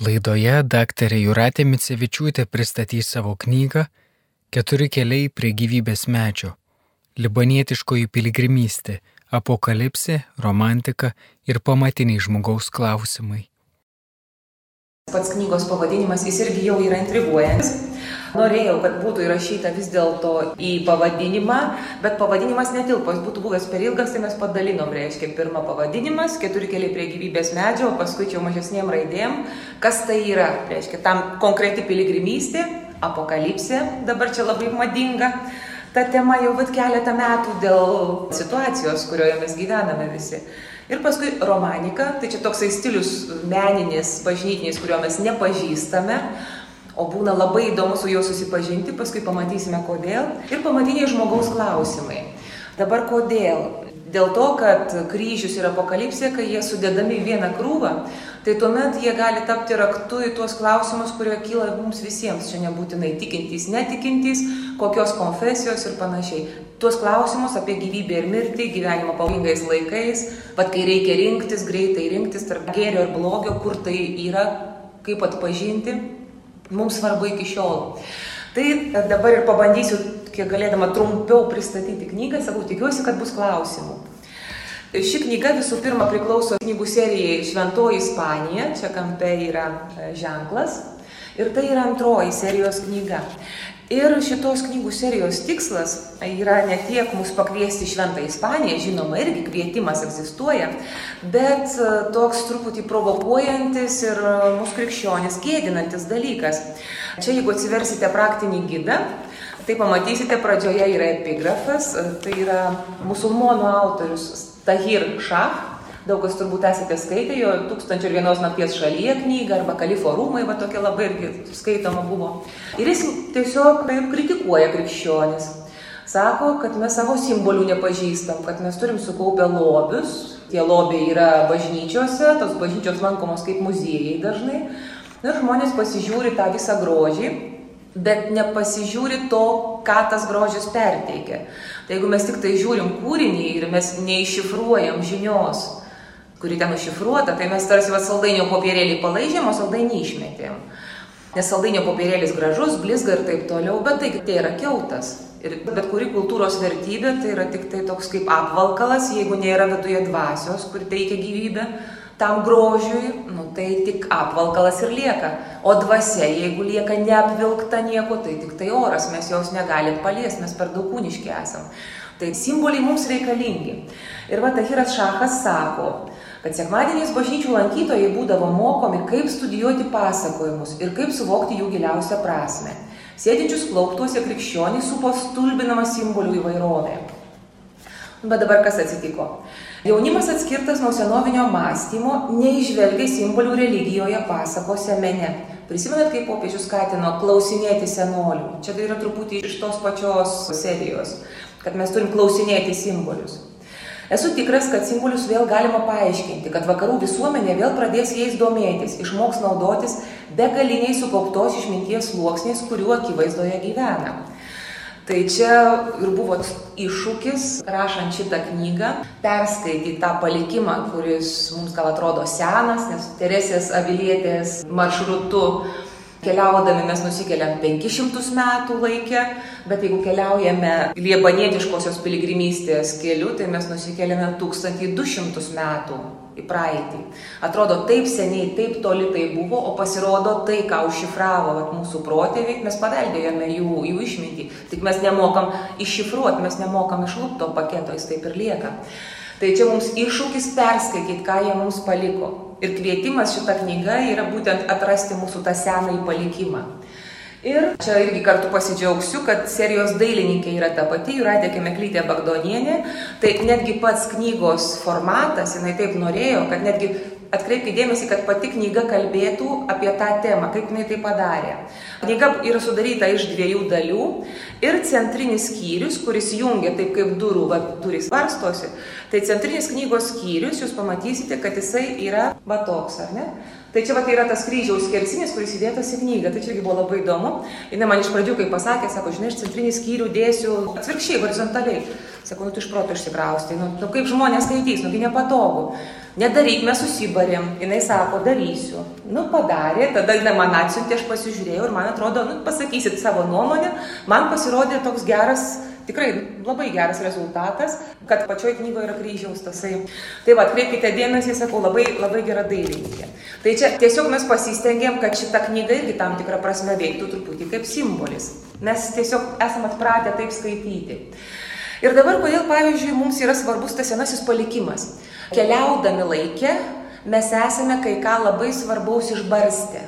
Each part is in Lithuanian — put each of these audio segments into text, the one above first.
Laidoje daktarė Juratė Micevičiūtė pristatys savo knygą Keturi keliai prie gyvybės medžio - libanietiškoji piligrimystė - apokalipsė, romantika ir pamatiniai žmogaus klausimai. Pats knygos pavadinimas jis irgi jau yra intriguojantis. Norėjau, kad būtų įrašyta vis dėlto į pavadinimą, bet pavadinimas netilpo, jis būtų buvęs per ilgas, tai mes padalinom, reiškia, pirmą pavadinimas, keturi keliai prie gyvybės medžio, o paskui čia mažesniem raidėm, kas tai yra, reiškia, tam konkreti piligrimystė, apokalipsė, dabar čia labai madinga. Ta tema jau vat keletą metų dėl situacijos, kurioje mes gyvename visi. Ir paskui romanika, tai čia toksai stilius meninis, bažnytinis, kurio mes nepažįstame, o būna labai įdomu su juo susipažinti, paskui pamatysime kodėl. Ir pamatiniai žmogaus klausimai. Dabar kodėl? Dėl to, kad kryžius ir apokalipsė, kai jie sudedami į vieną krūvą, tai tuomet jie gali tapti raktu į tuos klausimus, kurie kyla mums visiems. Čia nebūtinai tikintys, netikintys, kokios konfesijos ir panašiai. Tuos klausimus apie gyvybę ir mirtį, gyvenimo pavojingais laikais, vad kai reikia rinktis, greitai rinktis tarp gėrio ir blogio, kur tai yra, kaip atpažinti mums svarbu iki šiol. Tai dabar ir pabandysiu, kiek galėdama trumpiau pristatyti knygą, sakau, tikiuosi, kad bus klausimų. Ši knyga visų pirma priklauso knygų serijai Šventoji Ispanija, čia kampe yra e, ženklas, ir tai yra antroji serijos knyga. Ir šitos knygų serijos tikslas yra ne tiek mus pakviesti šventą Ispaniją, žinoma, irgi kvietimas egzistuoja, bet e, toks truputį provokuojantis ir e, mūsų krikščionis gėdinantis dalykas. Čia jeigu atsiversite praktinį gidą, tai pamatysite pradžioje yra epigrafas, e, tai yra musulmonų autorius Tahir Šah, Daug kas turbūt esate skaitę jo Tūkstančio ir vienos nakties šalyje knygą arba Kalifo rūmai, va tokia labai irgi skaitoma buvo. Ir jis tiesiog taip kritikuoja krikščionis. Sako, kad mes savo simbolių nepažįstam, kad mes turim sukaupę lobius, tie lobiai yra bažnyčiose, tos bažnyčios lankomos kaip muziejai dažnai. Ir žmonės pasižiūri tą visą grožį, bet nepasižiūri to, ką tas grožis perteikia. Tai jeigu mes tik tai žiūrim kūrinį ir mes neiššifruojam žinios, kuri ten užšifruota, tai mes tarsi va saldainio popierėlį palaižėm, o saldainį išmetėm. Nes saldainio popierėlis gražus, blizga ir taip toliau, bet tai, tai yra keutas. Ir bet kuri kultūros vertybė tai yra tik tai toks kaip apvalkalas, jeigu nėra viduje dvasios, kuri teikia gyvybę tam grožiui, nu, tai tik apvalkalas ir lieka. O dvasia, jeigu lieka neapvilkta nieko, tai tik tai oras, mes jos negalim paliesti, mes per daug kūniški esam. Tai simboliai mums reikalingi. Ir va Tahiras Šachas sako, kad sekmadieniais bažnyčių lankytojai būdavo mokomi, kaip studijuoti pasakojimus ir kaip suvokti jų giliausią prasme. Sėdinčius klauptuose krikščionys supo stulbinama simbolių įvairovė. Bet dabar kas atsitiko? Jaunimas atskirtas nuo senovinio mąstymo neižvelgia simbolių religijoje, pasakose, mene. Prisimenat, kaip popiežius skatino klausinėti senolių? Čia tai yra truputį iš tos pačios serijos, kad mes turim klausinėti simbolius. Esu tikras, kad simbolius vėl galima paaiškinti, kad vakarų visuomenė vėl pradės jais domėtis, išmoks naudotis begaliniai sukauptos išminties sluoksniais, kuriuo akivaizdoje gyvena. Tai čia ir buvo iššūkis, rašant šitą knygą, perskaityti tą palikimą, kuris mums gal atrodo senas, nes Teresės Avilietės maršrutu Keliaudami mes nusikeliam 500 metų laikę, bet jeigu keliaujame liebanietiškosios piligrimystės keliu, tai mes nusikeliame 1200 metų į praeitį. Atrodo, taip seniai, taip toli tai buvo, o pasirodo tai, ką užšifravo vat, mūsų protėviai, mes paveldėjome jų, jų išmintį. Tik mes nemokam iššifruoti, mes nemokam išlūpto paketo, jis taip ir lieka. Tai čia mums iššūkis perskaityti, ką jie mums paliko. Ir kvietimas šitą knygą yra būtent atrasti mūsų tą senąjį palikimą. Ir čia irgi kartu pasidžiaugsiu, kad serijos dailininkė yra ta pati, Juratė Kemeklytė Bagdonienė. Tai netgi pats knygos formatas, jinai taip norėjo, kad netgi atkreipkite dėmesį, kad pati knyga kalbėtų apie tą temą, kaip jinai tai padarė. Knyga yra sudaryta iš dviejų dalių ir centrinis skyrius, kuris jungia taip kaip durų, va, durys varstosi. Tai centrinis knygos skyrius, jūs pamatysite, kad jisai yra va toks, ar ne? Tai čia va tai yra tas kryžiaus skersinis, kuris įdėtas į knygą. Tai čia irgi buvo labai įdomu. Jis man iš pradžių, kai pasakė, sako, žinai, aš centrinį skyrių dėsiu atvirkščiai, horizontaliai. Sakau, nu tu iš proto išsikraustai, nu, nu kaip žmonės skaitys, nugi nepatogu. Nedaryk, mes susibarėm. Jis sako, darysiu. Nu, padarė, tada jinai man atsiuntė, aš pasižiūrėjau ir man atrodo, nu, pasakysit savo nuomonę, man pasirodė toks geras Tikrai labai geras rezultatas, kad pačioj knygoje yra kryžiaus tasai. Tai va, atkreipkite dėmesį, sakau, labai, labai gera dailininkė. Tai čia tiesiog mes pasistengėm, kad šita knyga irgi tam tikrą prasme veiktų truputį kaip simbolis. Mes tiesiog esam atpratę taip skaityti. Ir dabar, kodėl, pavyzdžiui, mums yra svarbus tas senasis palikimas. Keliaudami laikė, mes esame kai ką labai svarbaus išbarstę.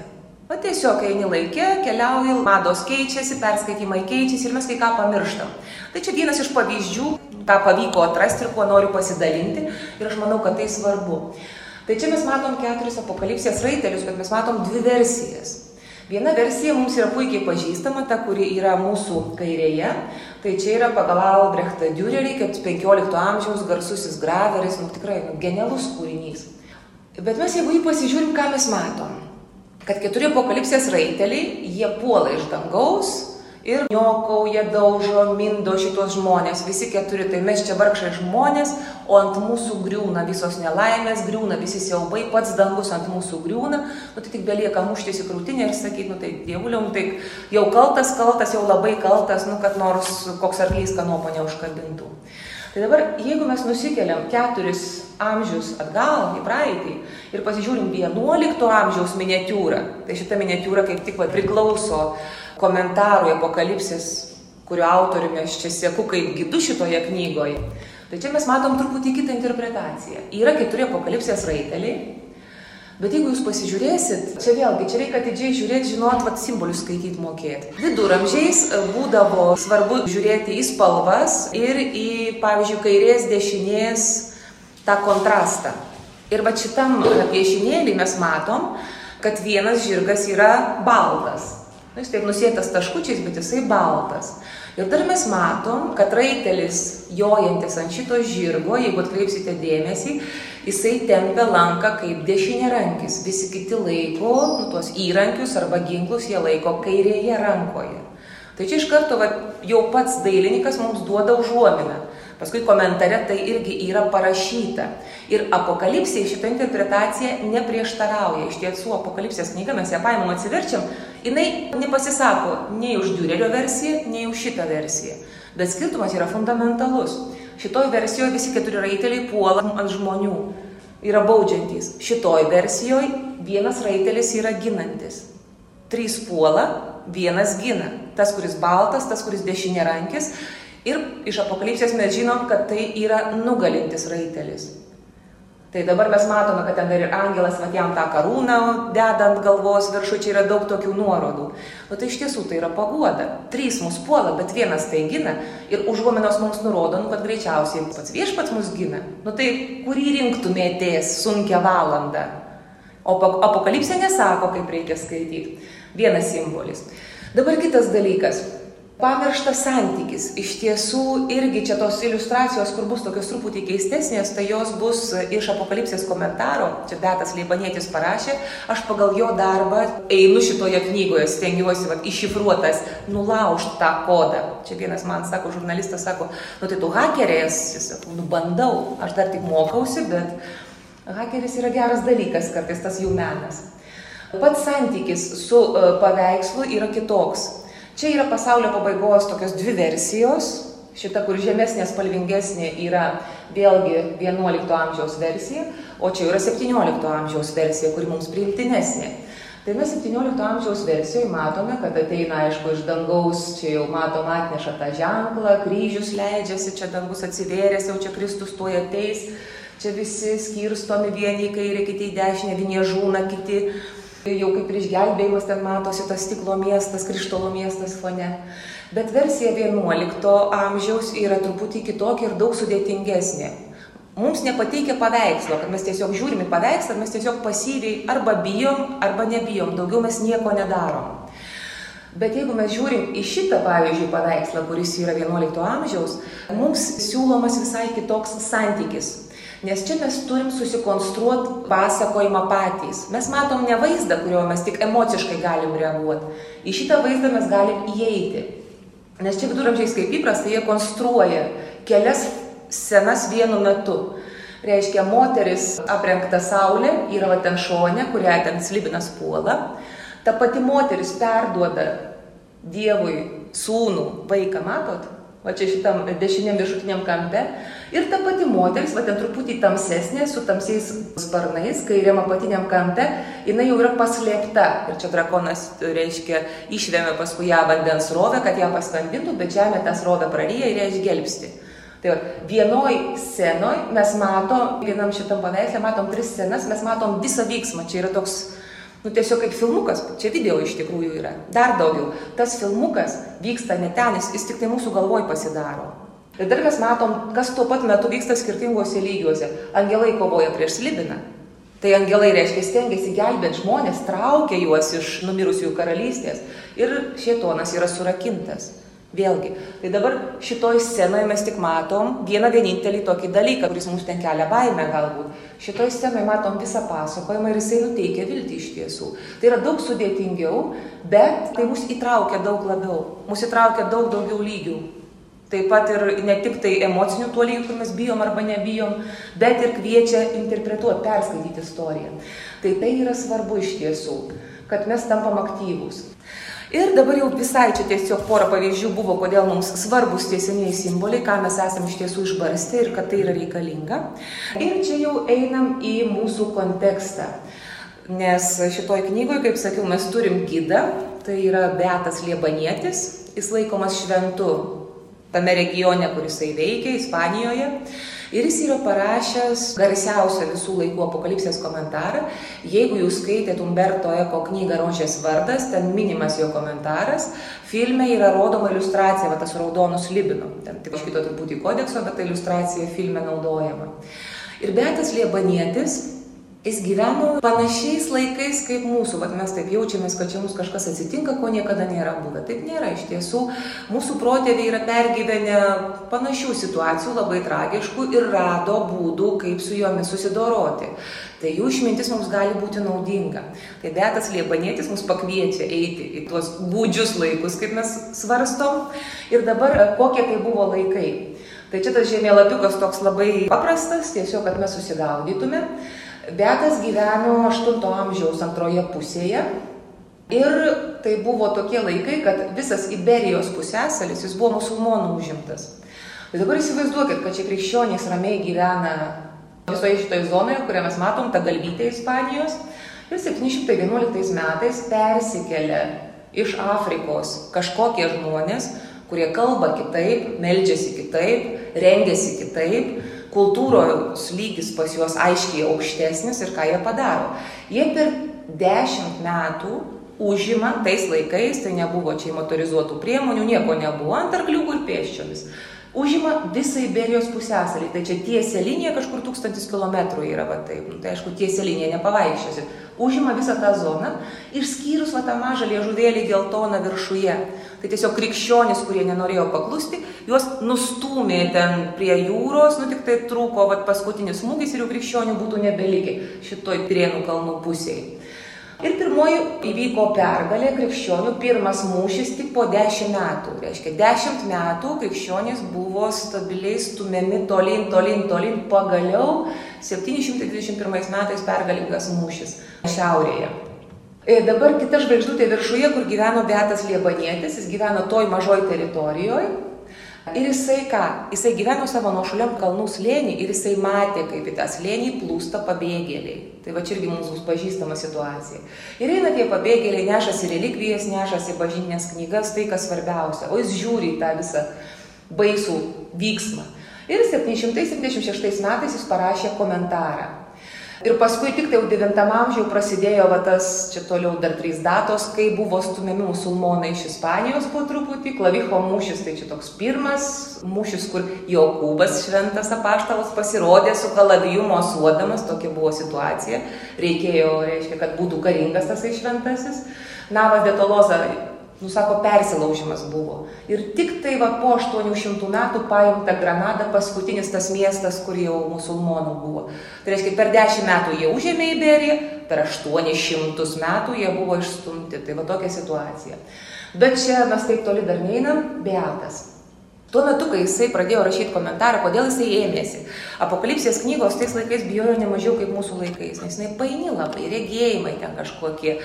O tiesiog eini laikė, keliauji, mados keičiasi, perskaitimai keičiasi ir mes kai ką pamirštam. Tai čia vienas iš pavyzdžių, ką pavyko atrasti ir kuo noriu pasidalinti ir aš manau, kad tai svarbu. Tai čia mes matom keturis apokalipsės raitelius, bet mes matom dvi versijas. Viena versija mums yra puikiai pažįstama, ta, kuri yra mūsų kairėje. Tai čia yra pagal Albrechtą Dürerį, kaip 15 amžiaus garsusis graveris, nu tikrai nu, genialus kūrinys. Bet mes jeigu jį pasižiūrim, ką mes matom kad keturi apokalipsės raiteliai, jie puola iš dangaus ir niokauja, daužo, mindo šitos žmonės, visi keturi, tai mes čia vargšai žmonės, o ant mūsų griūna visos nelaimės, griūna visi siaubai, pats dangus ant mūsų griūna, nu tai tik belieka muštis į krūtinę ir sakyti, nu tai dievuliau, nu, tai jau kaltas, kaltas, jau labai kaltas, nu kad nors koks arklys kanopą neužkabintų. Tai dabar, jeigu mes nusikeliam keturis amžius atgal į praeitį ir pasižiūrim 11 amžiaus miniatiūrą, tai šita miniatiūra kaip tik va, priklauso komentarui apokalipsis, kurio autoriumi aš čia sėku kaip gidu šitoje knygoje. Tai čia mes matom truputį kitą interpretaciją. Yra keturi apokalipsės raiteliai, Bet jeigu jūs pasižiūrėsit, čia vėlgi, čia reikia atidžiai žiūrėti, žinot, vad simbolius skaityti mokėti. Viduramžiais e, būdavo svarbu žiūrėti į spalvas ir į, pavyzdžiui, kairės dešinės tą kontrastą. Ir va šitam piešinėlį mes matom, kad vienas žirgas yra baltas. Nu, jis taip nusėtas taškučiais, bet jisai baltas. Ir dar mes matom, kad raitelis jojantis ant šito žirgo, jeigu atkreipsite dėmesį, jisai tempia lanką kaip dešinėrankis. Visi kiti laiko, nu, tuos įrankius arba ginklus jie laiko kairėje rankoje. Tai čia iš karto va, jau pats dailininkas mums duoda užuominą. Paskui komentare tai irgi yra parašyta. Ir apokalipsija šitą interpretaciją neprieštarauja. Iš tiesų, apokalipsijos knygą mes ją paimam atsiverčiam, jinai nepasisako nei už Diurerio versiją, nei už šitą versiją. Bet skirtumas yra fundamentalus. Šitoj versijoje visi keturi raiteliai puola ant žmonių, yra baudžiantys. Šitoj versijoje vienas raitelis yra ginantis. Trys puola, vienas gina. Tas, kuris baltas, tas, kuris dešinė rankis Ir iš apokalipsės mes žinom, kad tai yra nugalintis raitelis. Tai dabar mes matome, kad ten dar ir angelas, va jam tą karūną dedant galvos viršų, čia yra daug tokių nuorodų. Nu tai iš tiesų tai yra paguoda. Trys mus puola, bet vienas tai gina ir užuominos mums nurodo, nu, kad greičiausiai pats viešpats mus gina. Nu tai kurį rinktumėtės sunkia valanda? O apokalipsė nesako, kaip reikia skaityti. Vienas simbolis. Dabar kitas dalykas. Pamirštas santykis. Iš tiesų irgi čia tos iliustracijos, kur bus tokios truputį keistesnės, tai jos bus iš apokalipsės komentaro, čia Betas Leibanietis parašė, aš pagal jo darbą einu šitoje knygoje, stengiuosi vat, iššifruotas, nulaužti tą kodą. Čia vienas man sako, žurnalistas sako, nu tai tu hakerės, sako, nu bandau, aš dar tik mokausi, bet hakeris yra geras dalykas, kartais tas jų menas. Pats santykis su uh, paveikslu yra kitoks. Čia yra pasaulio pabaigos tokios dvi versijos. Šita, kur žemesnė, spalvingesnė, yra vėlgi 11 amžiaus versija, o čia yra 17 amžiaus versija, kuri mums priimtinesnė. Tai mes 17 amžiaus versijoje matome, kad ateina, aišku, iš dangaus, čia jau matom atneša tą ženklą, kryžius leidžiasi, čia dangus atsivėręs, jau čia Kristus tuoj ateis, čia visi skirstomi vieni į kairę, kiti į dešinę, vieni žūna, kiti Jau kaip ir išgelbėjimas ten matosi tas stiklo miestas, krištolo miestas fone. Bet versija 11 amžiaus yra truputį kitokia ir daug sudėtingesnė. Mums nepateikia paveikslo, kad mes tiesiog žiūrim į paveikslą, mes tiesiog pasyviai arba bijom, arba nebijom, daugiau mes nieko nedarom. Bet jeigu mes žiūrim į šitą, pavyzdžiui, paveikslą, kuris yra 11 amžiaus, mums siūlomas visai kitoks santykis Nes čia mes turim susikonstruoti pasakojimą patys. Mes matom ne vaizdą, kurio mes tik emociškai galim reaguoti. Į šitą vaizdą mes galim įeiti. Nes čia viduramžiais kaip įprasta, jie konstruoja kelias scenas vienu metu. Reiškia, moteris aprengta saulė yra va ten šonė, kurią ten slibinas puola. Ta pati moteris perduoda Dievui sūnų vaiką, matot? Va čia šitam dešiniam viršutiniam kampe. Ir ta pati moteris, va ten truputį tamsesnė, su tamsiais sparnais, kairiam apatiniam kampe, jinai jau yra paslėpta. Ir čia drakonas, reiškia, išvėmė paskui ją vandens rovę, kad ją paskandintų, bet žemė tą srovę praryja ir ją išgelbsti. Tai va, vienoj scenoj mes matom, vienam šitam paveikslė matom tris scenas, mes matom visą vyksmą. Čia yra toks, nu tiesiog kaip filmukas, čia video iš tikrųjų yra. Dar daugiau. Tas filmukas vyksta ne ten, jis, jis tik tai mūsų galvoj pasidaro. Ir dar mes matom, kas tuo pat metu vyksta skirtingose lygiuose. Angelai kovoja prieš slibiną. Tai angelai reiškia stengiasi gelbėti žmonės, traukia juos iš numirusiųjų karalystės. Ir šietonas yra surakintas. Vėlgi, tai dabar šitoj scenoje mes tik matom vieną vienintelį tokį dalyką, kuris mums ten kelia baimę galbūt. Šitoj scenoje matom visą pasakojimą ir jisai nuteikia viltį iš tiesų. Tai yra daug sudėtingiau, bet tai mus įtraukia daug labiau, mus įtraukia daug daugiau lygių. Taip pat ir ne tik tai emocinių tuo lygių, kur mes bijom arba nebijom, bet ir kviečia interpretuoti, perskaityti istoriją. Tai tai yra svarbu iš tiesų, kad mes tampam aktyvūs. Ir dabar jau visai čia tiesiog pora pavyzdžių buvo, kodėl mums svarbus tie senieji simboliai, ką mes esame iš tiesų išbarsti ir kad tai yra reikalinga. Ir čia jau einam į mūsų kontekstą. Nes šitoj knygoje, kaip sakiau, mes turim gidą, tai yra Beatas Liebanietis, jis laikomas šventu tame regione, kur jisai veikia, Ispanijoje. Ir jis yra parašęs garsiausią visų laikų apokalipsės komentarą. Jeigu jūs skaitėt Umberto Eko knygą Rožės vardas, ten minimas jo komentaras, filme yra rodoma iliustracija, va tas raudonus libinų. Ten tik iš kito truputį kodekso, bet ta iliustracija filme naudojama. Ir Betas Liebanietis Jis gyveno panašiais laikais kaip mūsų, bet mes taip jaučiamės, kad čia mums kažkas atsitinka, ko niekada nėra buvę. Taip nėra, iš tiesų mūsų protėviai yra pergyvenę panašių situacijų, labai tragiškų ir rado būdų, kaip su jomis susidoroti. Tai jų išmintis mums gali būti naudinga. Tai Betas Liebanietis mus pakviečia eiti į tuos būdžius laikus, kaip mes svarstom. Ir dabar kokie tai buvo laikai. Tai čia tas žemėlapiukas toks labai paprastas, tiesiog, kad mes susigaudytume. Betas gyveno 8 amžiaus antroje pusėje ir tai buvo tokie laikai, kad visas Iberijos pusėsalis jis buvo musulmonų užimtas. Tai dabar įsivaizduokit, kad čia krikščionys ramiai gyvena visoje šitoje zonoje, kurią mes matom, ta galvytė Ispanijos. Ir 711 metais persikelia iš Afrikos kažkokie žmonės, kurie kalba kitaip, meldžiasi kitaip, rengiasi kitaip kultūros lygis pas juos aiškiai aukštesnis ir ką jie padaro. Jie per dešimt metų užima tais laikais, tai nebuvo čia motorizuotų priemonių, nieko nebuvo, ant arkliukų ir pėsčiomis. Užima visą Iberijos pusęsalį, tai čia tiesia linija kažkur tūkstantis kilometrų yra, va taip, nu, tai aišku, tiesia linija nepavaikščiosi. Užima visą tą zoną, išskyrus va tą mažą liežuvėlį geltoną viršuje. Tai tiesiog krikščionys, kurie nenorėjo paklusti, juos nustūmė ten prie jūros, nu tik tai trūko vat, paskutinis smūgis ir jau krikščionių būtų nebelikę šitoj Prienų kalnų pusėje. Ir pirmoji įvyko pergalė krikščionių, pirmas mūšis tik po dešimt metų. Reiškia, dešimt metų krikščionys buvo stabiliai stumiami tolin, tolin, tolin, pagaliau 721 metais pergalingas mūšis šiaurėje. Ir e, dabar kita žvaigždutė viršuje, kur gyveno Beatas Liebanietis, jis gyveno toj mažoj teritorijoje. Ir jisai ką? Jisai gyveno savo nuošuliam kalnų slėnį ir jisai matė, kaip į tą slėnį plūsta pabėgėliai. Tai va čia irgi mums bus pažįstama situacija. Ir eina tie pabėgėliai, nešasi relikvijas, nešasi bažinės knygas, tai kas svarbiausia. O jis žiūri į tą visą baisų vyksmą. Ir 776 metais jis parašė komentarą. Ir paskui tik tai jau 9 amžiuje prasidėjo va, tas, čia toliau dar trys datos, kai buvo stumiami musulmonai iš Ispanijos po truputį, klavicho mūšis, tai čia toks pirmas mūšis, kur Jokūbas šventas apaštalas pasirodė su kalaviju mosuodamas, tokia buvo situacija, reikėjo, reiškia, kad būtų karingas tasai šventasis. Navas de Toloza nu sako, persilaužimas buvo. Ir tik tai va po 800 metų paimta Granada, paskutinis tas miestas, kur jau musulmonų buvo. Tai reiškia, per 10 metų jie užėmė Iberiją, per 800 metų jie buvo išstumti. Tai va tokia situacija. Bet čia mes taip toli dar neinam, Beatas. Tuo metu, kai jisai pradėjo rašyti komentarą, kodėl jisai ėmėsi. Apokalipsės knygos tais laikais bijojo ne mažiau kaip mūsų laikais, nes jinai paini labai, regėjimai ten kažkokie.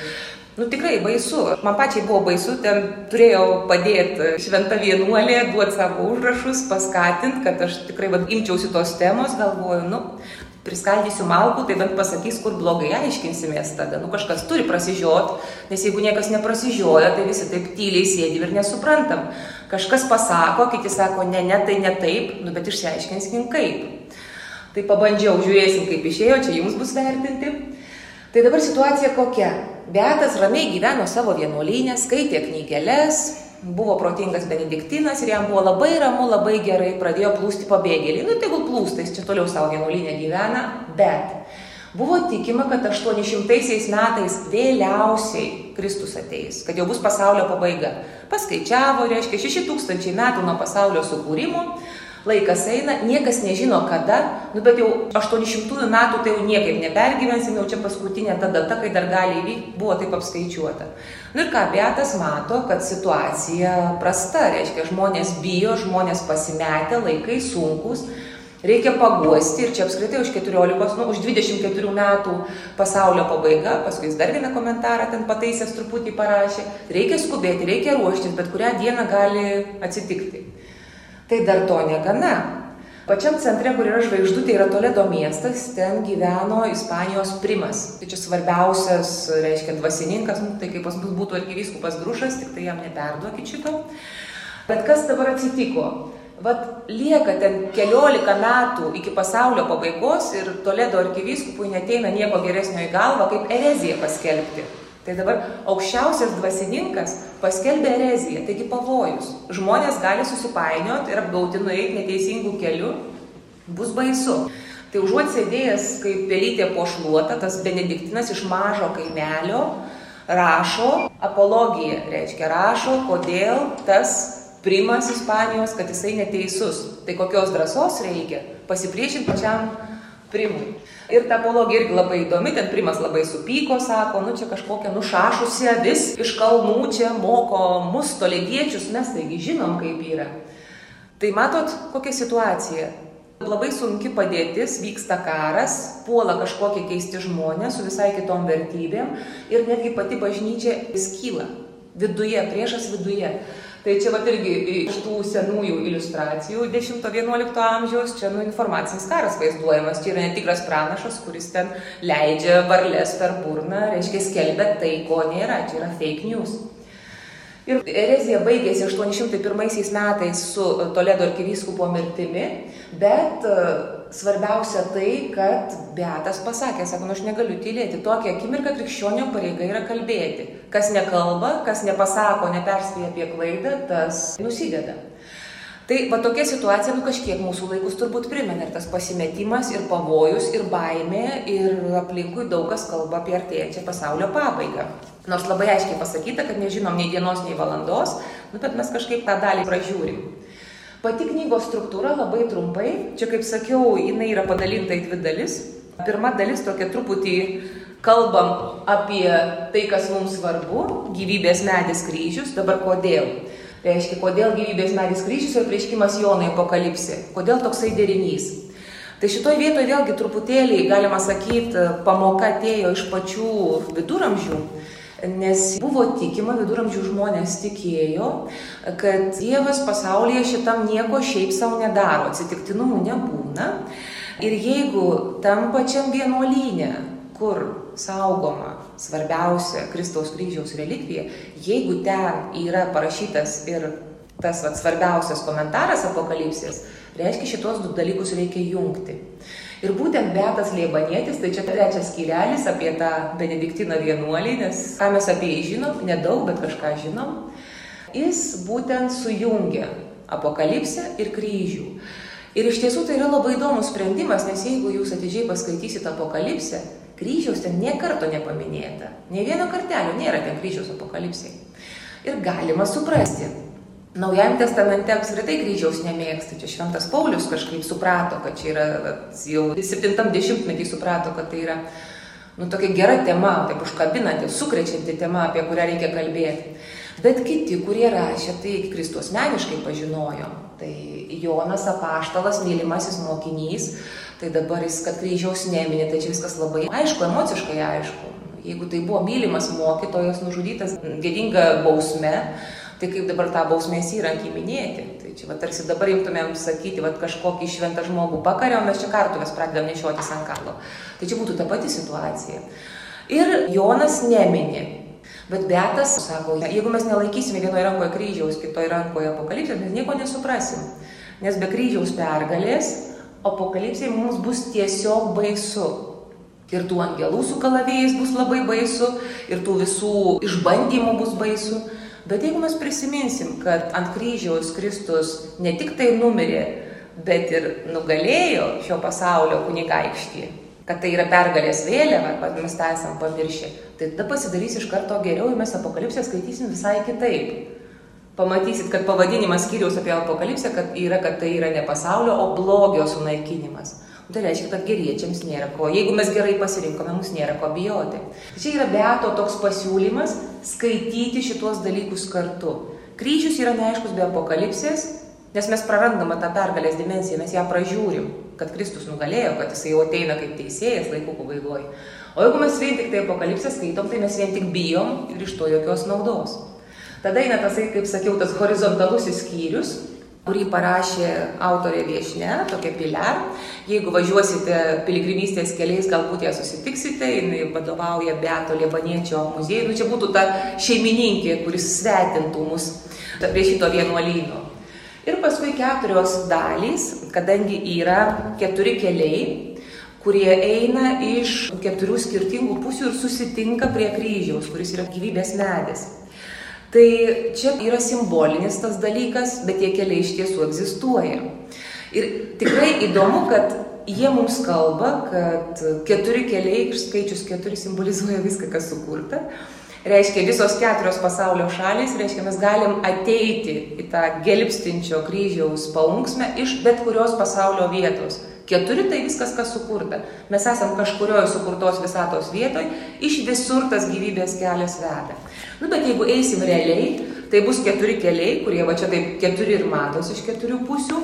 Nu tikrai baisu. Man pačiai buvo baisu, ten turėjau padėti šventą vienuolę, duoti savo užrašus, paskatinti, kad aš tikrai vad, imčiausi tos temos, galvoju, nu, priskaldysiu malkų, tai bent pasakys, kur blogai aiškinsimės tada. Nu kažkas turi prasižiot, nes jeigu niekas neprasižioja, tai visi taip tyliai sėdi ir nesuprantam. Kažkas pasako, kiti sako, ne, ne, tai ne taip, nu bet išsiaiškinskim kaip. Tai pabandžiau, žiūrėsim, kaip išėjo, čia jums bus vertinti. Tai dabar situacija kokia? Beatas ramiai gyveno savo vienuolynę, skaitė knygelės, buvo protingas benediktinas ir jam buvo labai ramu, labai gerai, pradėjo plūsti pabėgėliai. Nu, tegul plūsta, jis čia toliau savo vienuolinę gyvena, bet buvo tikima, kad 800 metais vėliausiai Kristus ateis, kad jau bus pasaulio pabaiga. Paskaičiavo, reiškia, 6000 metų nuo pasaulio sukūrimo Laikas eina, niekas nežino kada, nu bet jau 800 metų tai jau niekaip nepergyvensim, jau čia paskutinė ta data, kai dar gali įvykti, buvo taip apskaičiuota. Nu ir ką, Beatas mato, kad situacija prasta, reiškia, žmonės bijo, žmonės pasimetę, laikai sunkus, reikia paguosti ir čia apskritai už 14, nu, už 24 metų pasaulio pabaiga, paskui jis dar vieną komentarą ten pataisęs truputį parašė, reikia skubėti, reikia ruoštis, bet kurią dieną gali atsitikti. Tai dar to negana. Pačiam centre, kur yra žvaigždutė, yra Toledo miestas, ten gyveno Ispanijos primas. Tai čia svarbiausias, reiškia, dvasininkas, nu, tai kaip pas mus būtų arkivyskupas Grušas, tik tai jam neperduokit šito. Bet kas dabar atsitiko? Vat lieka ten keliolika metų iki pasaulio pabaigos ir Toledo arkivyskupui neteina nieko geresnio į galvą, kaip ereziją paskelbti. Tai dabar aukščiausias dvasininkas paskelbė ereziją, taigi pavojus. Žmonės gali susipainioti ir apgauti nueiti neteisingų kelių, bus baisu. Tai užuot sėdėjęs kaip pelytė pošluota, tas benediktinas iš mažo kaimelio rašo apologiją, reiškia rašo, kodėl tas primas Ispanijos, kad jisai neteisus. Tai kokios drąsos reikia pasipriešinti pačiam primui. Ir ta apologija irgi labai įdomi, ten primas labai supyko, sako, nu čia kažkokia nušašusi avis iš kalnų čia moko mus tolėdiečius, mes taigi žinom, kaip yra. Tai matot, kokia situacija. Labai sunki padėtis, vyksta karas, puola kažkokie keisti žmonės su visai kitom vertybėm ir netgi pati bažnyčia skyla. Viduje, priešas viduje. Tai čia vat irgi iš tų senųjų iliustracijų 10-11 amžiaus, čia nu, informacinis karas vaizduojamas, čia yra netikras pranašas, kuris ten leidžia varlės per burną, reiškia skelbia tai, ko nėra, čia yra fake news. Ir erezija baigėsi 801 metais su Toledo arkivyskupo mirtimi, bet svarbiausia tai, kad Beatas pasakė, sako, nu aš negaliu tylėti, tokia akimirka krikščionio pareiga yra kalbėti. Kas nekalba, kas nepasako, neperspėja apie klaidą, tas nusideda. Tai va tokia situacija, nu kažkiek mūsų laikus turbūt primena ir tas pasimetimas, ir pavojus, ir baimė, ir aplinkui daug kas kalba apie artėjančią pasaulio pabaigą. Nors labai aiškiai pasakyta, kad nežinom nei dienos, nei valandos, nu bet mes kažkaip tą dalį pražiūrim. Pati knygos struktūra labai trumpai, čia kaip sakiau, jinai yra padalinta į dvi dalis. Pirma dalis tokia truputį kalbam apie tai, kas mums svarbu - gyvybės medis kryžius, dabar kodėl. Tai reiškia, kodėl gyvybės medis kryžius ir prieškimas Jonai apokalipsė, kodėl toksai derinys. Tai šitoj vietoje vėlgi truputėlį, galima sakyti, pamoka atėjo iš pačių viduramžių Nes buvo tikima, viduramžių žmonės tikėjo, kad Dievas pasaulyje šitam nieko šiaip savo nedaro, atsitiktinumų nebūna. Ir jeigu tam pačiam vienuolynė, kur saugoma svarbiausia Kristaus kryžiaus relikvija, jeigu ten yra parašytas ir tas vat, svarbiausias komentaras apokalipsės, reiškia šitos du dalykus reikia jungti. Ir būtent Betas Leibanietis, tai čia trečias skyrelis apie tą Benediktiną vienuolį, nes ką mes apie jį žinom, nedaug, bet kažką žinom, jis būtent sujungia apokalipsę ir kryžių. Ir iš tiesų tai yra labai įdomus sprendimas, nes jeigu jūs atidžiai paskaitysite apokalipsę, kryžiaus ten nie karto nepaminėta. Ne vieno kartelio nėra ten kryžiaus apokalipsiai. Ir galima suprasti, Naujajam testamente apskritai kryžiaus nemėgsta. Čia šventas Paulius kažkaip suprato, kad čia yra, jau 70-metį suprato, kad tai yra nu, tokia gera tema, taip užkabinanti, sukrečianti tema, apie kurią reikia kalbėti. Bet kiti, kurie rašė, tai Kristus meniškai pažinojo. Tai Jonas apaštalas, mylimasis mokinys, tai dabar jis, kad kryžiaus neminė, tai čia viskas labai aišku, emociškai aišku. Jeigu tai buvo mylimas mokytojas, nužudytas gėdinga bausme, tai kaip dabar tą bausmės įrankį minėti? Tai čia va, tarsi dabar imtumėm sakyti, va, kažkokį šventą žmogų pakarėm, mes čia kartuvės pradedam nešiotis ant kaklo. Tai čia būtų ta pati situacija. Ir Jonas neminė. Bet Betas sako, jeigu mes nelaikysime vienoje rankoje kryžiaus, kitoje rankoje apokalipsės, mes nieko nesuprasim. Nes be kryžiaus pergalės apokalipsė mums bus tiesiog baisu. Ir tų angelų su kalavėjais bus labai baisu, ir tų visų išbandymų bus baisu. Bet jeigu mes prisiminsim, kad ant kryžiaus Kristus ne tik tai numirė, bet ir nugalėjo šio pasaulio kunigaikštį, kad tai yra pergalės vėliava, kad mes tą esam pamiršę, tai tada pasidarys iš karto geriau ir mes apokalipsę skaitysim visai kitaip. Pamatysit, kad pavadinimas skyriaus apie apokalipsę kad yra, kad tai yra ne pasaulio, o blogio sunaikinimas. Tai reiškia, kad geriečiams nėra ko. Jeigu mes gerai pasirinkome, mums nėra ko bijoti. Čia yra beato toks pasiūlymas skaityti šituos dalykus kartu. Kryžius yra neaiškus be apokalipsės, nes mes prarandame tą pergalės dimensiją, mes ją pražiūrim, kad Kristus nugalėjo, kad jisai jau ateina kaip teisėjas laikų pabaigoje. O jeigu mes vien tik tai apokalipsę skaitom, tai mes vien tik bijom ir iš to jokios naudos. Tada eina tasai, kaip sakiau, tas horizontalusis skyrius, kurį parašė autorė viešne, tokia Pilar. Jeigu važiuosite piligrimystės keliais, galbūt ją susitiksite, jinai vadovauja Beato Liebaniečio muziejui. Nu, čia būtų ta šeimininkė, kuris svetintų mus prie šito vienuolyno. Ir paskui keturios dalys, kadangi yra keturi keliai, kurie eina iš keturių skirtingų pusių ir susitinka prie kryžiaus, kuris yra gyvybės medis. Tai čia yra simbolinis tas dalykas, bet tie keliai iš tiesų egzistuoja. Ir tikrai įdomu, kad jie mums kalba, kad keturi keliai, skaičius keturi simbolizuoja viską, kas sukurta. Reiškia, visos keturios pasaulio šalys, reiškia, mes galim ateiti į tą gelbstinčio kryžiaus paunksmę iš bet kurios pasaulio vietos. Keturi tai viskas, kas sukurta. Mes esam kažkurioje sukurtos visatos vietoje, iš visur tas gyvybės kelias veda. Nu, bet jeigu eisim realiai, tai bus keturi keliai, kurie va čia taip keturi ir matosi iš keturių pusių.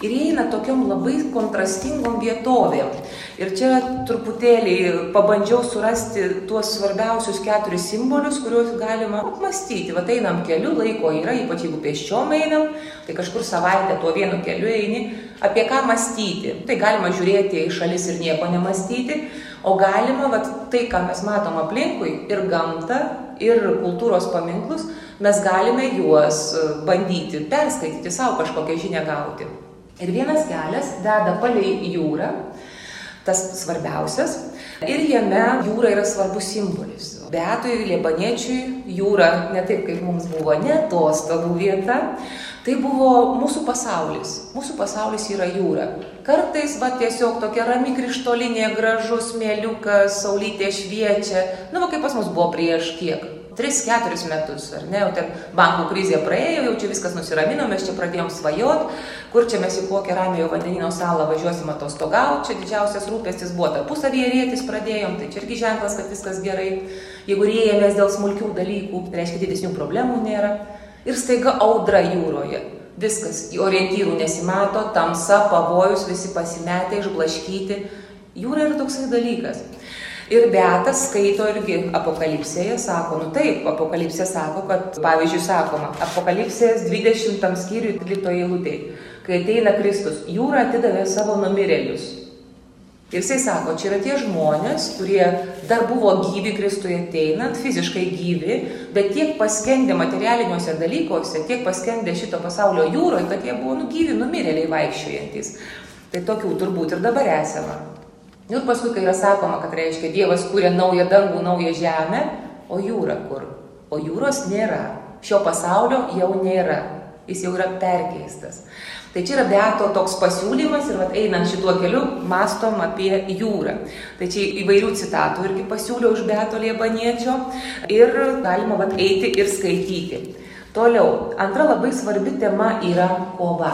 Ir jie eina tokiom labai kontrastingom vietovėm. Ir čia truputėlį pabandžiau surasti tuos svarbiausius keturis simbolius, kuriuos galima apmastyti. Va einam keliu, laiko yra, ypač jeigu pėsčiom einam, tai kažkur savaitę tuo vienu keliu eini, apie ką mąstyti. Tai galima žiūrėti į šalis ir nieko nemastyti, o galima va, tai, ką mes matom aplinkui, ir gamtą, ir kultūros paminklus, mes galime juos bandyti perskaityti, savo kažkokią žinią gauti. Ir vienas kelias deda palei jūrą, tas svarbiausias, ir jame jūra yra svarbus simbolis. Beatui, Liebaniečiui jūra ne taip, kaip mums buvo, ne atostogų vieta, tai buvo mūsų pasaulis. Mūsų pasaulis yra jūra. Kartais, va, tiesiog tokia rami krištolinė, gražus mėliukas, saulytė šviečia. Nu, va, kaip pas mus buvo prieš kiek? 3-4 metus, ar ne, jau ten bankų krizė praėjo, jau čia viskas nusiramino, mes čia pradėjom svajot, kur čia mes į kokią ramiojo vandenino salą važiuosim atostogauti, čia didžiausias rūpestis buvo tarpusavyje rėtis pradėjom, tai čia irgi ženklas, kad viskas gerai. Jeigu rėjamės dėl smulkių dalykų, tai reiškia didesnių problemų nėra. Ir staiga audra jūroje. Viskas, orientyrų nesimato, tamsa, pavojus, visi pasimetę, išblaškyti. Jūra yra toksai dalykas. Ir Beatas skaito irgi apokalipsėje, sako, nu taip, apokalipsė sako, kad, pavyzdžiui, sakoma, apokalipsės 20 skyriui 13 eilutė, kai ateina Kristus, jūra atidavė savo numirėlius. Ir jisai sako, čia yra tie žmonės, kurie dar buvo gyvi Kristuje ateinant, fiziškai gyvi, bet tiek paskendę materialiniuose dalykuose, tiek paskendę šito pasaulio jūroje, kad jie buvo nugyvi, numirėliai vaikščiojantis. Tai tokių turbūt ir dabar esama. Nu ir paskui, kai yra sakoma, kad reiškia Dievas kūrė naują dangų, naują žemę, o jūra kur? O jūros nėra. Šio pasaulio jau nėra. Jis jau yra perkeistas. Tai čia yra Beato toks pasiūlymas ir vat, einant šituo keliu mastom apie jūrą. Tai čia įvairių citatų irgi pasiūliau iš Beato Liebaniečio ir galima vat, eiti ir skaityti. Toliau, antra labai svarbi tema yra kova.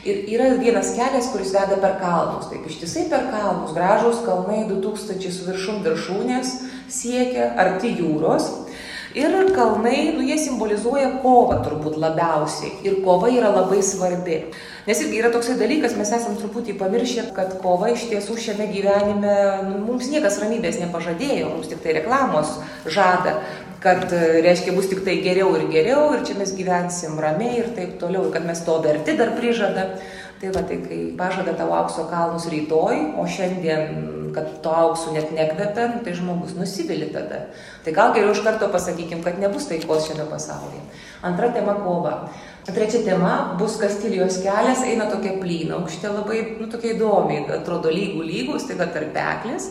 Ir yra vienas kelias, kuris veda per kalnus. Taip, ištisai per kalnus, gražus kalnai, 2000 su viršum viršūnės siekia, arti jūros. Ir kalnai, nu, jie simbolizuoja kovą turbūt labiausiai. Ir kova yra labai svarbi. Nes irgi yra toksai dalykas, mes esam truputį pamiršę, kad kova iš tiesų šiame gyvenime, nu, mums niekas ramybės nepažadėjo, mums tik tai reklamos žada, kad, reiškia, bus tik tai geriau ir geriau ir čia mes gyvensim ramiai ir taip toliau, ir kad mes to verti dar prižada. Tai va, tai kai pažada tavo aukso kalnus rytoj, o šiandien, kad to auksu net nekvepia, nu, tai žmogus nusivili tada. Tai gal geriau iš karto pasakykim, kad nebus taikos šiame pasaulyje. Antra tema - kova. Trečia tema bus Kastilijos kelias, eina tokia plyna, aukštė labai, nu, tokia įdomi, atrodo lygų lygus, tai kad tarpeklis.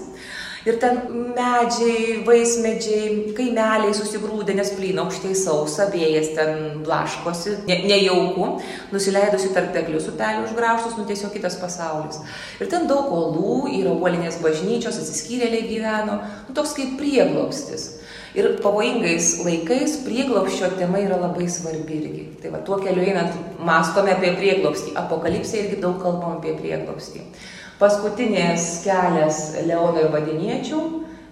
Ir ten medžiai, vaismedžiai, kaimeliai susigrūdė, nes plyna aukštai sausa, vėjas ten blaškosi, ne, nejauku, nusileidusi tarp teklius upelių užgraužtus, nu tiesiog kitas pasaulis. Ir ten daug olų, yra uolinės bažnyčios, atsiskyrėliai gyveno, nu toks kaip prieglopstis. Ir pavojingais laikais prieglopščio tema yra labai svarbi irgi. Tai va, tuo keliu einant, mastome apie prieglopstį. Apokalipsė irgi daug kalbam apie prieglopstį. Paskutinės kelias Leono ir Vadiniečių,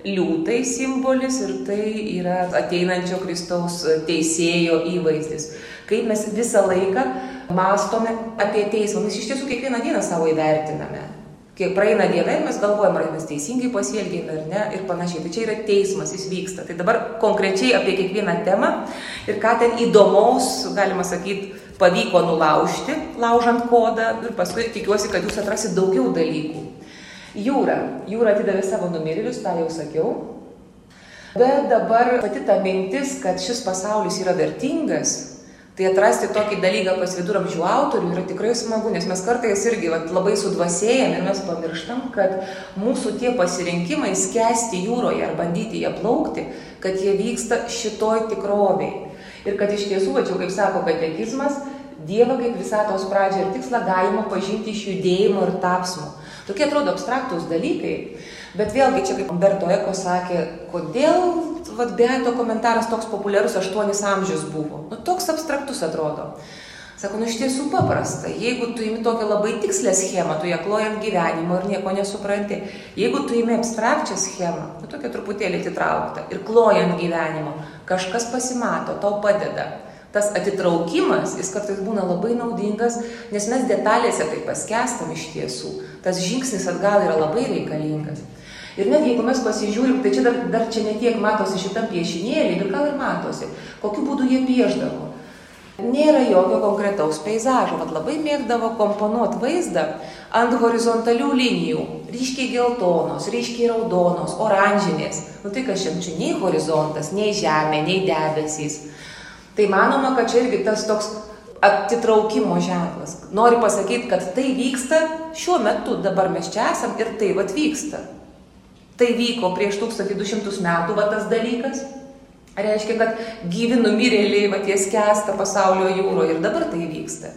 liūtai simbolis ir tai yra ateinančio Kristaus teisėjo įvaizdis. Kaip mes visą laiką mastome apie teismą, mes iš tiesų kiekvieną dieną savo įvertiname. Kiek praeina diena ir mes galvojame, ar mes teisingai pasielgėme ar ne ir panašiai. Tai čia yra teismas, jis vyksta. Tai dabar konkrečiai apie kiekvieną temą ir ką ten įdomaus, galima sakyti, pavyko nulaužti, laužant kodą ir paskui tikiuosi, kad jūs atrasit daugiau dalykų. Jūra. Jūra atidavė savo numirėlius, tą jau sakiau. Bet dabar pati ta mintis, kad šis pasaulis yra vertingas, Tai atrasti tokį dalyką pas viduramžių autorių yra tikrai smagu, nes mes kartais irgi vat, labai sudvasėjam ir mes pamirštam, kad mūsų tie pasirinkimai skęsti jūroje ar bandyti ją plaukti, kad jie vyksta šitoj tikroviai. Ir kad iš tiesų, va čia kaip sako katekizmas, Dievą kaip visatos pradžią ir tikslą galima pažinti iš judėjimo ir tapsmo. Tokie atrodo abstraktus dalykai, bet vėlgi čia kaip Berto Eko sakė, kodėl vat, Beato komentaras toks populiarus aštuonis amžius buvo. Nu, toks abstraktus atrodo. Sako, nu iš tiesų paprasta. Jeigu tu imi tokią labai tikslę schemą, tu ją klojant gyvenimo ir nieko nesupranti. Jeigu tu imi abstrakčią schemą, nu tokia truputėlį atitraukta ir klojant gyvenimo, kažkas pasimato, tau padeda tas atitraukimas, jis kartais būna labai naudingas, nes mes detalėse tai paskestam iš tiesų. Tas žingsnis atgal yra labai reikalingas. Ir net jeigu mes pasižiūrim, tai čia dar, dar čia netiek matosi šitam piešinėlį, bet gal ir matosi, kokiu būdu jie pieždavo. Nėra jokio konkretaus peizažo, vad labai mėgdavo komponuoti vaizdą ant horizontalių linijų. Ryškiai geltonos, ryškiai raudonos, oranžinės. Nu tai kas čia, nei horizontas, nei žemė, nei debesys. Tai manoma, kad čia irgi tas toks atitraukimo ženklas. Nori pasakyti, kad tai vyksta šiuo metu, dabar mes čia esam ir tai vad vyksta. Tai vyko prieš 1200 metų va tas dalykas. Reiškia, kad gyvi numirėliai va ties kesta pasaulio jūroje ir dabar tai vyksta.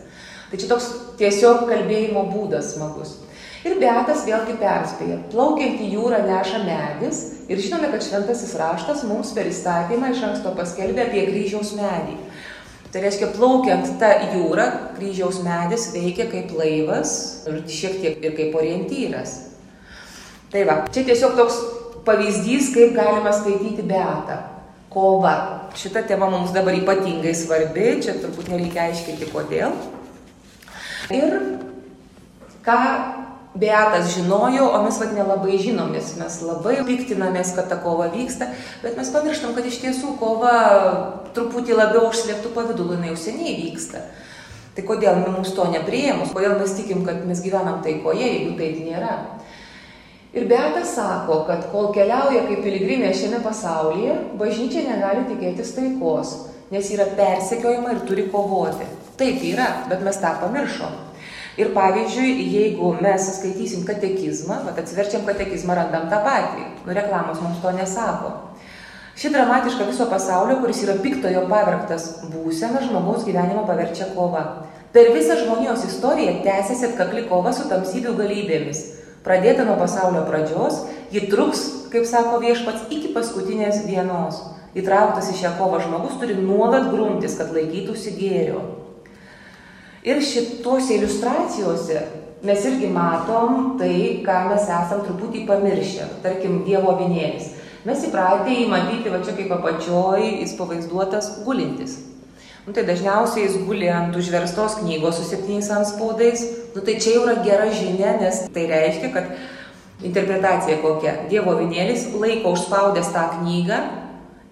Tai čia toks tiesiog kalbėjimo būdas smagus. Ir Beatas vėlgi perspėja, plaukiant į jūrą neša medis ir žinome, kad šventasis raštas mums per įstatymą iš anksto paskelbė apie kryžiaus medį. Tai reiškia, plaukiant tą jūrą, kryžiaus medis veikia kaip laivas ir šiek tiek ir kaip orientyras. Tai va, čia tiesiog toks pavyzdys, kaip galima skaityti Beatą. Kova. Šita tema mums dabar ypatingai svarbi, čia turbūt nereikia aiškinti kodėl. Ir ką Beatas žinojo, o mes vad nelabai žinom, nes mes labai piktinamės, kad ta kova vyksta, bet mes pamirštam, kad iš tiesų kova truputį labiau užslėptų pavydulų, jinai jau seniai vyksta. Tai kodėl mums to neprieimus, kodėl mes tikim, kad mes gyvenam taikoje, jeigu taip nėra. Ir Beatas sako, kad kol keliauja kaip piligrimė šiame pasaulyje, bažnyčia negali tikėtis taikos, nes yra persekiojama ir turi kovoti. Taip yra, bet mes tą pamiršom. Ir pavyzdžiui, jeigu mes skaitysim katekizmą, bet atsiverčiam katekizmą, randam tą patį. Nu, reklamos mums to nesako. Ši dramatiška viso pasaulio, kuris yra piktojo pavergtas būsena, žmogaus gyvenimą paverčia kova. Per visą žmonijos istoriją tęsiasi atkakli kova su tamsybių galybėmis. Pradėta nuo pasaulio pradžios, ji truks, kaip sako viešpats, iki paskutinės dienos. Įtrauktas į šią kovą žmogus turi nuolat grumtis, kad laikytųsi gėrio. Ir šituose iliustracijose mes irgi matom tai, ką mes esam truputį pamiršę. Tarkim, Dievo vinėlis. Mes įpratę jį matyti, va čia kaip apačioj, jis pavaizduotas gulintis. Nu, tai dažniausiai jis guli ant užverstos knygos su septyniais anspaudais. Nu, tai čia jau yra gera žinia, nes tai reiškia, kad interpretacija kokia. Dievo vinėlis laiko užspaudęs tą knygą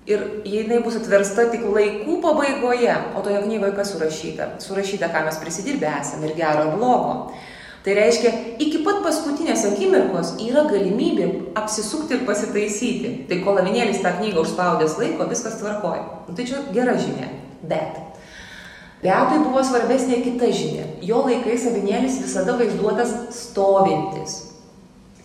ir jinai bus atversta tik laikų pabaigoje. O toje knygoje kas surašyta? Surašyta, ką mes prisidirbę esame ir gero ir blogo. Tai reiškia, iki pat paskutinės akimirkos yra galimybė apsisukti ir pasitaisyti. Tai kol avinėlis tą knygą užspaudęs laiko, viskas tvarkoja. Nu, tai čia gera žinia. Bet Beatui buvo svarbesnė kita žinia. Jo laikais avinėlis visada vaizduotas stovintis.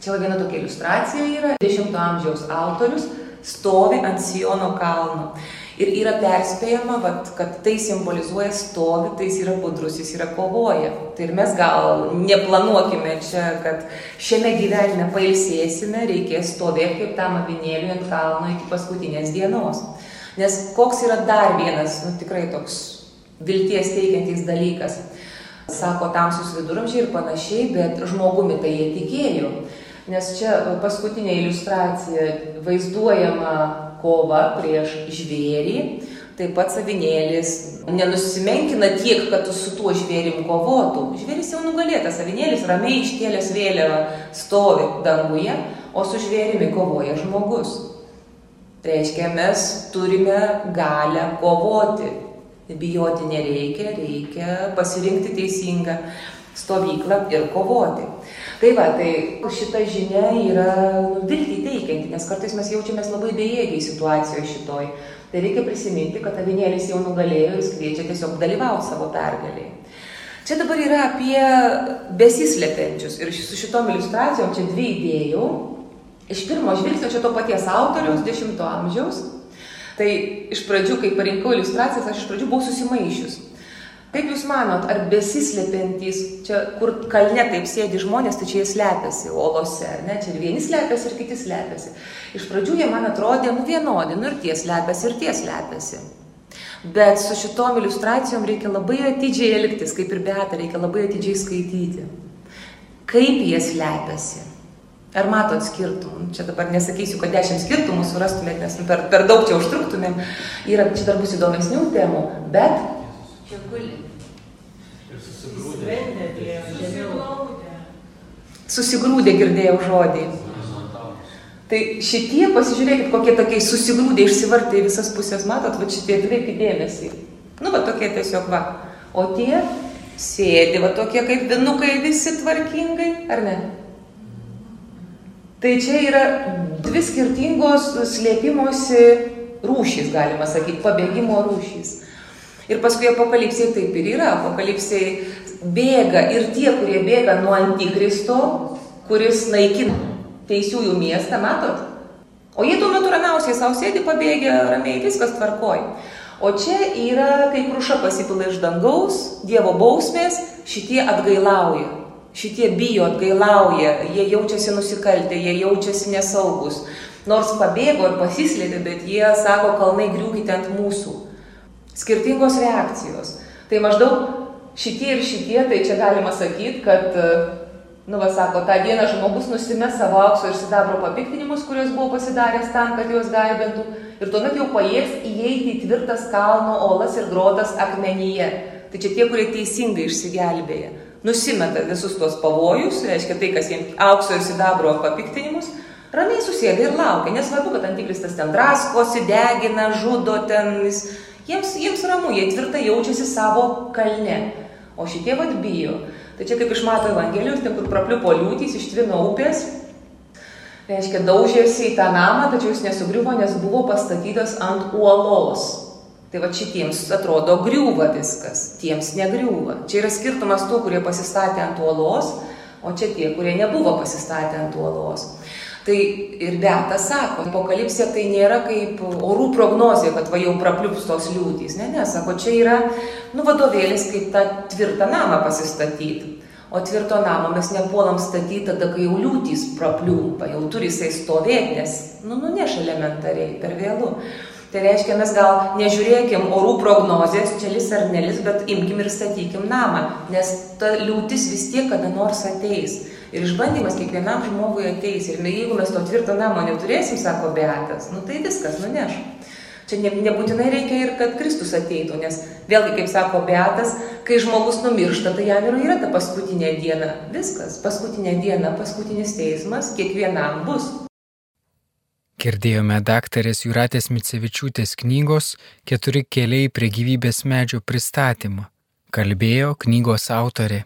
Čia viena tokia iliustracija yra. 10 amžiaus autorius stovi ant Siono kalno. Ir yra perspėjama, vat, kad tai simbolizuoja stovi, tai jis yra budrus, jis yra kovoja. Tai ir mes gal neplanuokime čia, kad šiame gyvenime pailsėsime, reikės stovėti kaip tam avinėliui ant kalno iki paskutinės dienos. Nes koks yra dar vienas, nu, tikrai toks vilties teikiantis dalykas. Sako tamsus viduramžiai ir panašiai, bet žmogumi tai jie tikėjo. Nes čia paskutinė iliustracija vaizduojama kova prieš žvėrį, taip pat savinėlis nenusimenkina tiek, kad su tuo žvėrim kovotų. Žvėris jau nugalėtas, savinėlis ramiai iškėlęs vėliavą stovi danguje, o su žvėrimi kovoja žmogus. Reiškia, mes turime galę kovoti. Bijoti nereikia, reikia pasirinkti teisingą stovyklą ir kovoti. Tai va, tai šita žinia yra nu, viltį teikianti, nes kartais mes jaučiamės labai bejėgiai situacijoje šitoj. Tai reikia prisiminti, kad avinėlis jau nugalėjo ir jis kviečia tiesiog dalyvauti savo pergaliai. Čia dabar yra apie besislepiančius ir su šitom iliustracijom čia dvi idėjų. Iš pirmo žvilgsnio čia to paties autoriaus, 10 amžiaus. Tai iš pradžių, kai parinkau iliustracijas, aš iš pradžių buvau susimaišius. Kaip Jūs manot, ar besislepiantys, čia kur kalne taip sėdi žmonės, tai čia jie slepiasi, olose, ar ne? Čia ir vieni slepiasi, ir kiti slepiasi. Iš pradžių jie man atrodė, nu vienodi, nu ir tie slepiasi, ir tie slepiasi. Bet su šitom iliustracijom reikia labai atidžiai elgtis, kaip ir beata, reikia labai atidžiai skaityti. Kaip jie slepiasi. Ar matot skirtumų? Čia dabar nesakysiu, kad dešimt skirtumų surastumėt, nes per, per daug čia užtruktumėm. Yra, čia dar bus įdomesnių temų, bet Čia guli. Ir susigrūdė. Žemiau. susigrūdė girdėjau žodį. Tai šitie, pasižiūrėkit, kokie tokie susigrūdė, išsivartė į visas pusės, matot, va šitie, atkreipkite dėmesį. Nu, va tokie tiesiog va. O tie sėdi, va tokie kaip vinukai visi tvarkingai, ar ne? Tai čia yra dvi skirtingos slėpimosi rūšys, galima sakyti, pabėgimo rūšys. Ir paskui apokalipsėje taip ir yra. Apokalipsėje bėga ir tie, kurie bėga nuo antikristo, kuris naikina teisiųjų miestą, matot? O jie tuo metu ramiausiai savo sėdi pabėgę, ramiai viskas tvarkoj. O čia yra, kai kruša pasipila iš dangaus, Dievo bausmės, šitie atgailauja. Šitie bijo, atgailauja, jie jaučiasi nusikaltę, jie jaučiasi nesaugus. Nors pabėgo ir pasislėpė, bet jie sako, kalnai griūkite ant mūsų. Skirtingos reakcijos. Tai maždaug šitie ir šitie, tai čia galima sakyti, kad, nu, va, sako, tą dieną žmogus nusimė savo aukso ir sidabro papiktinimus, kuriuos buvo pasidaręs tam, kad juos gaibintų, ir tuomet jau pajėgs įeiti į tvirtas kalno olas ir grotas akmenyje. Tai čia tie, kurie teisingai išsigelbėja. Nusimeta visus tuos pavojus, reiškia tai, kas jiems aukso ir sidabro papiktinimus, ramiai susėda ir laukia. Nesvarbu, kad antikristas ten draskosi, degina, žudo ten, jis, jiems, jiems ramu, jie tvirtai jaučiasi savo kalne. O šitie vad bijo. Tai čia kaip iš Mato Evangelijos, ten kur prapliupo liūtys, ištvino upės, reiškia, daužėsi į tą namą, tačiau jis nesugriuvo, nes buvo pastatytas ant uolos. Tai va šitiems atrodo griūva viskas, tiems negriūva. Čia yra skirtumas tų, kurie pasistatė ant uolos, o čia tie, kurie nebuvo pasistatę ant uolos. Tai ir Beata sako, apokalipsė tai nėra kaip orų prognozija, kad va jau prapliups tos liūtys. Ne, ne, sako, čia yra, nu, vadovėlis, kaip tą tvirtą namą pasistatyti. O tvirto namo mes nepuolam statyti tada, kai jau liūtys prapliumpa, jau turi jisai stovėti, nes, nu, nuneš elementariai per vėlų. Tai reiškia, mes gal nežiūrėkim orų prognozės, čia lis ar nelis, bet imkim ir statykim namą, nes ta liūtis vis tiek kada nors ateis. Ir išbandymas kiekvienam žmogui ateis. Ir jeigu mes to tvirto namo neturėsim, sako Beatas, nu tai viskas nuneš. Čia ne, nebūtinai reikia ir kad Kristus ateitų, nes vėlgi, kaip sako Beatas, kai žmogus numiršta, tai jam ir yra ta paskutinė diena. Viskas, paskutinė diena, paskutinis teismas, kiekvienam bus. Girdėjome daktarės Juratės Micevičiūtės knygos Keturi keliai prie gyvybės medžio pristatymą. Kalbėjo knygos autorė